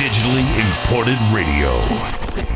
Digitally imported radio.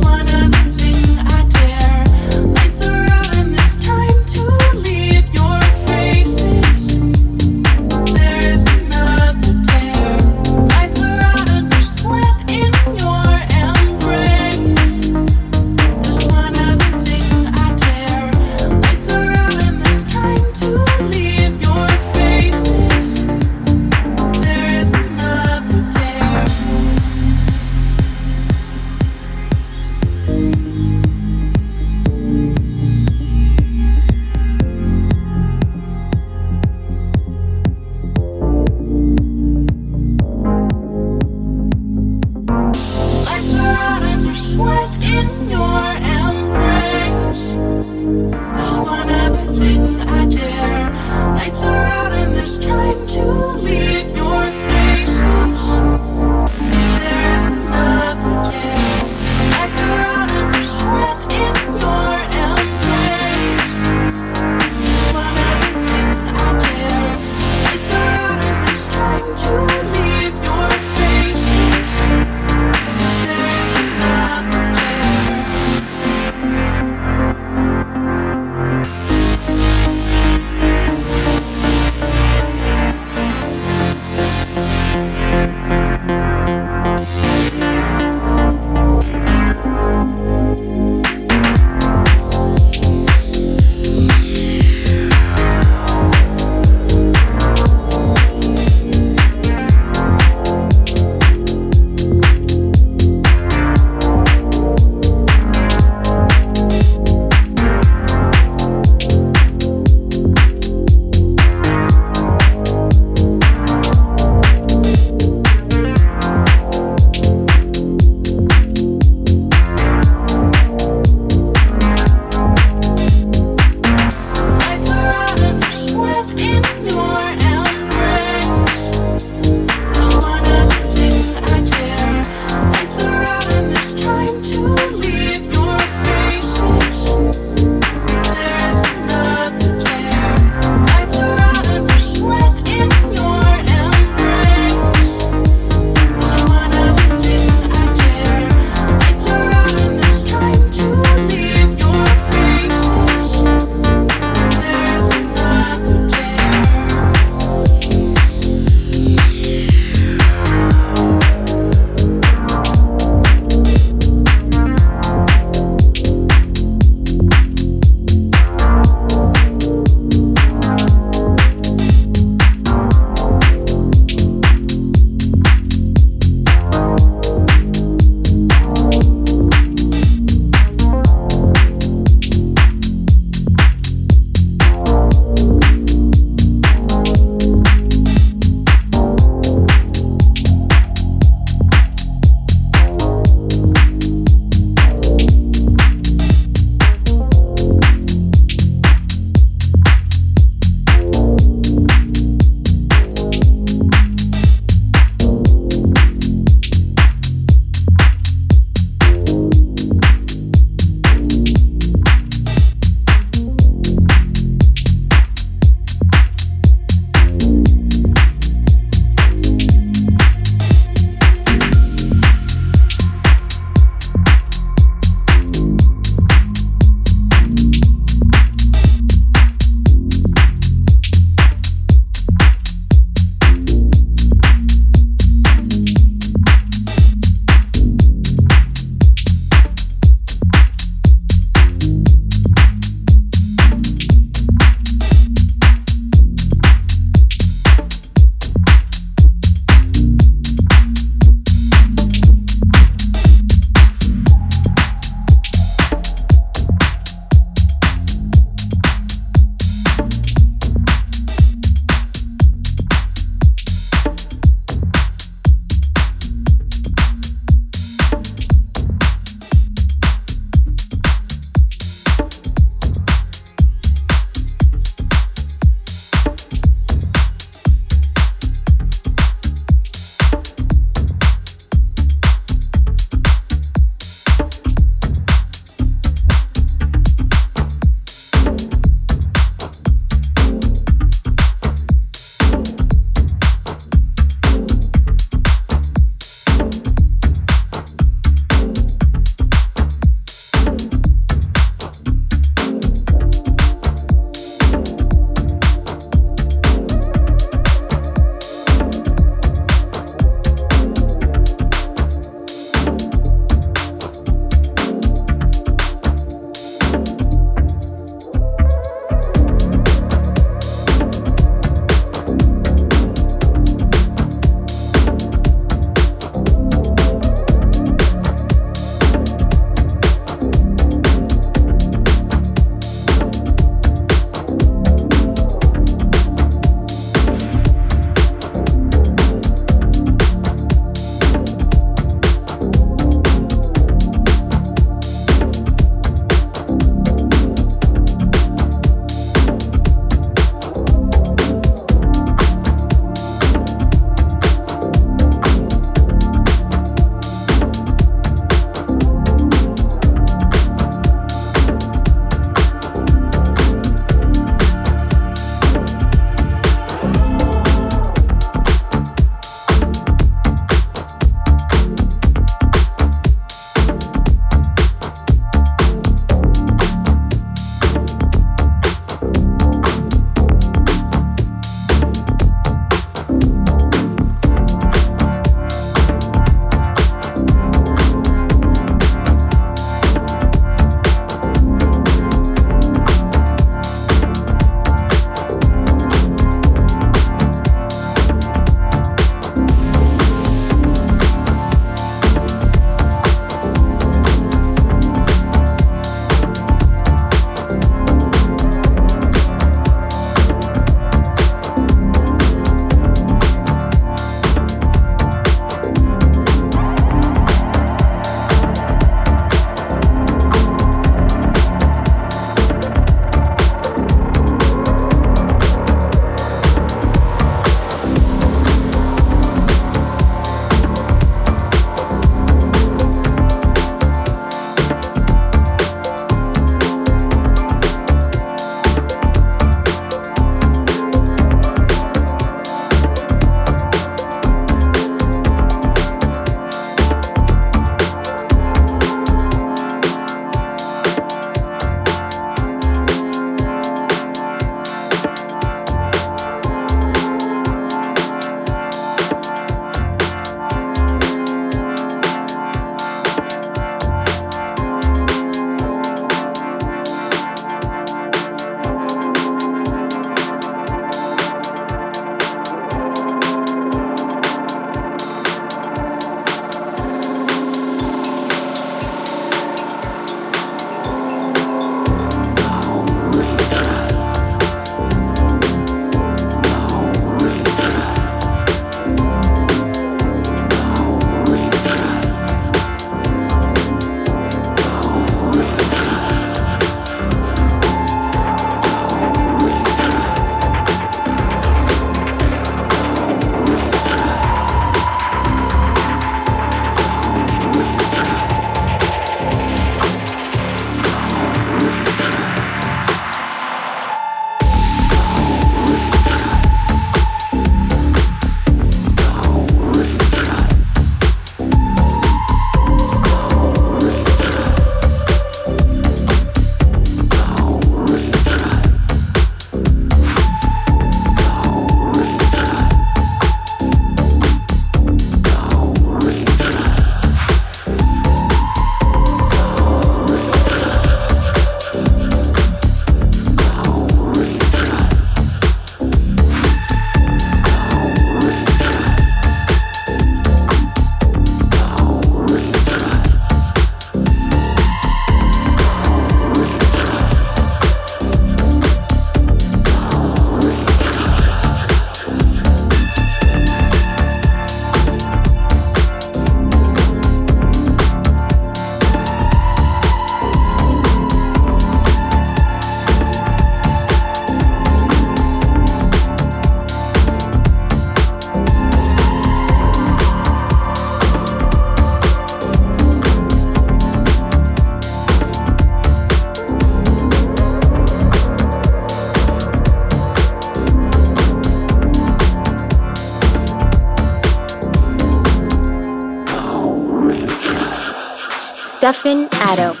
Stefan Addo.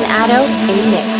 Addo in mix.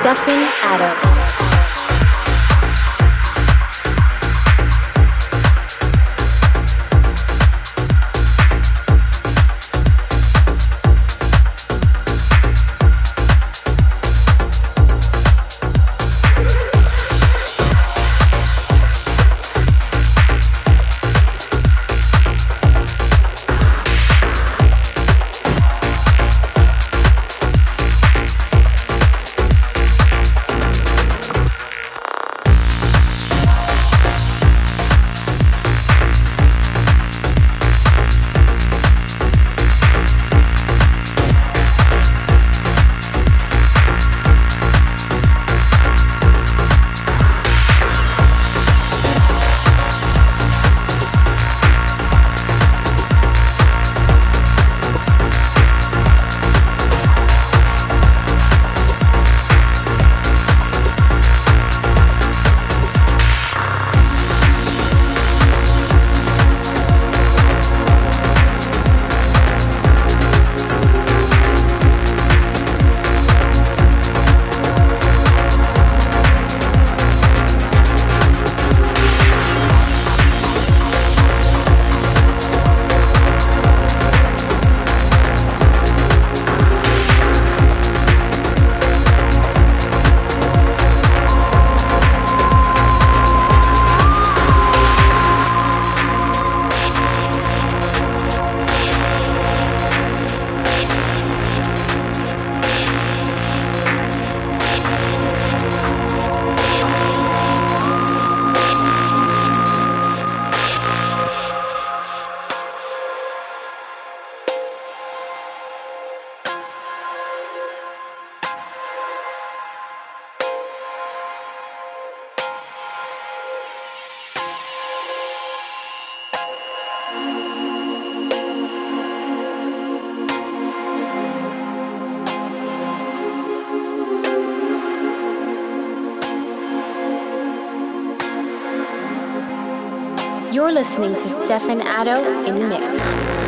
Stefan Addo. You're listening to Stefan Addo in the mix.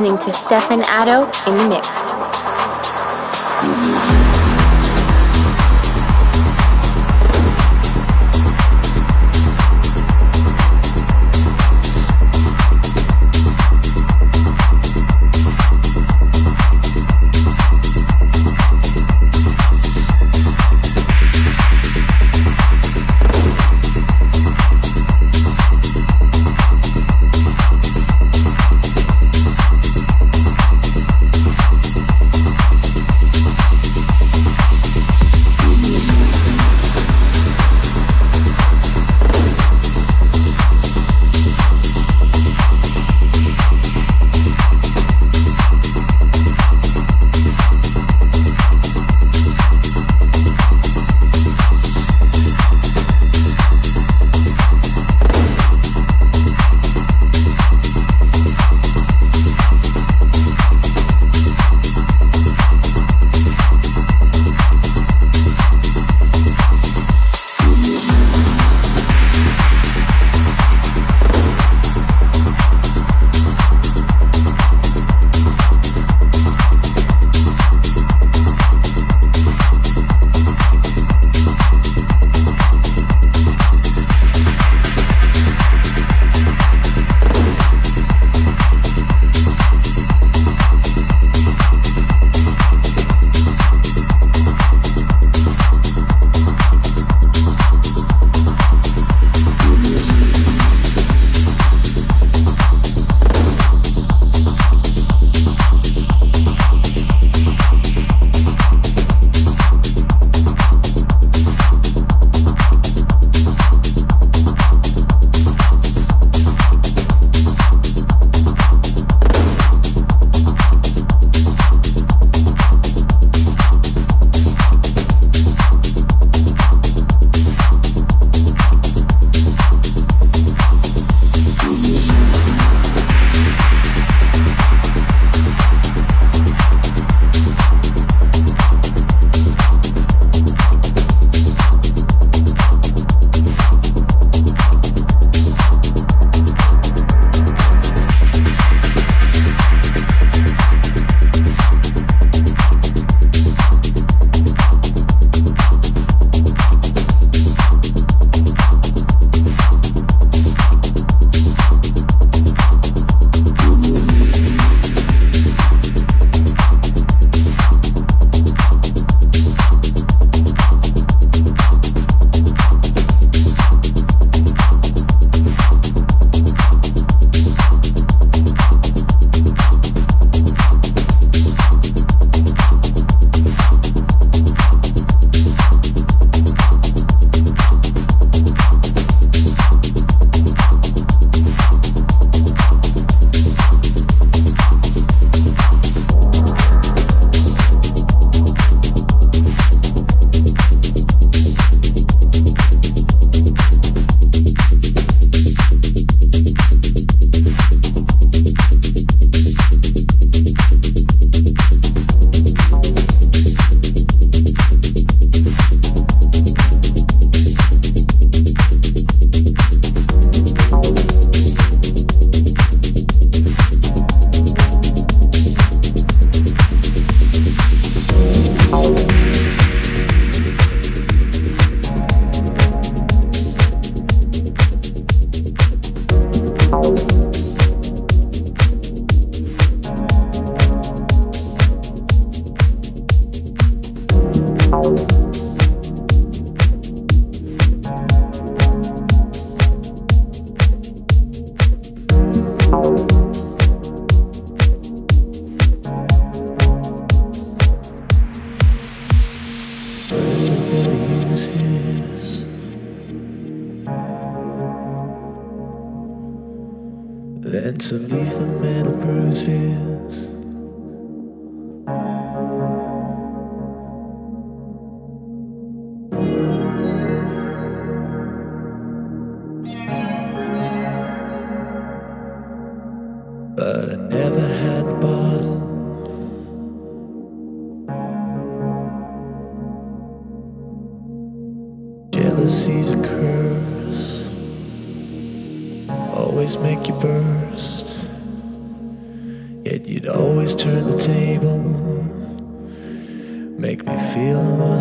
Listening to Stefan Addo in the mix.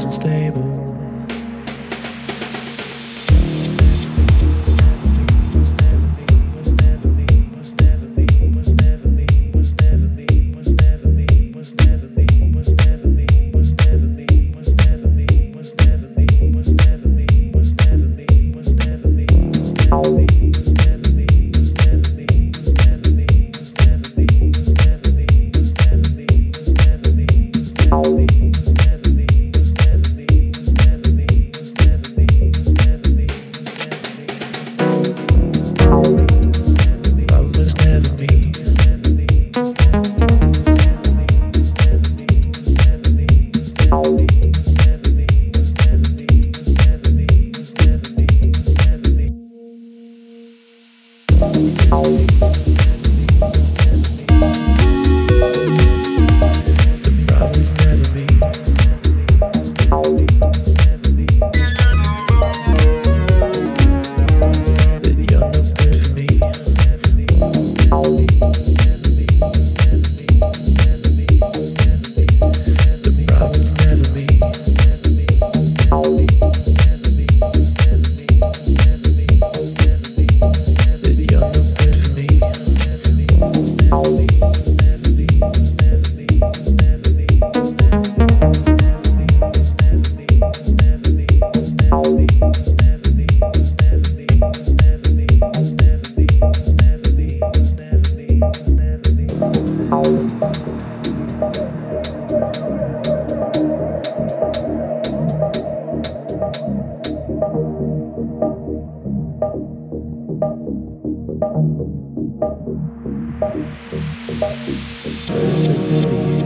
I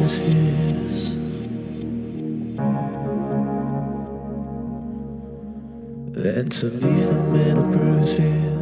wasn't. Then to leave the mental bruises.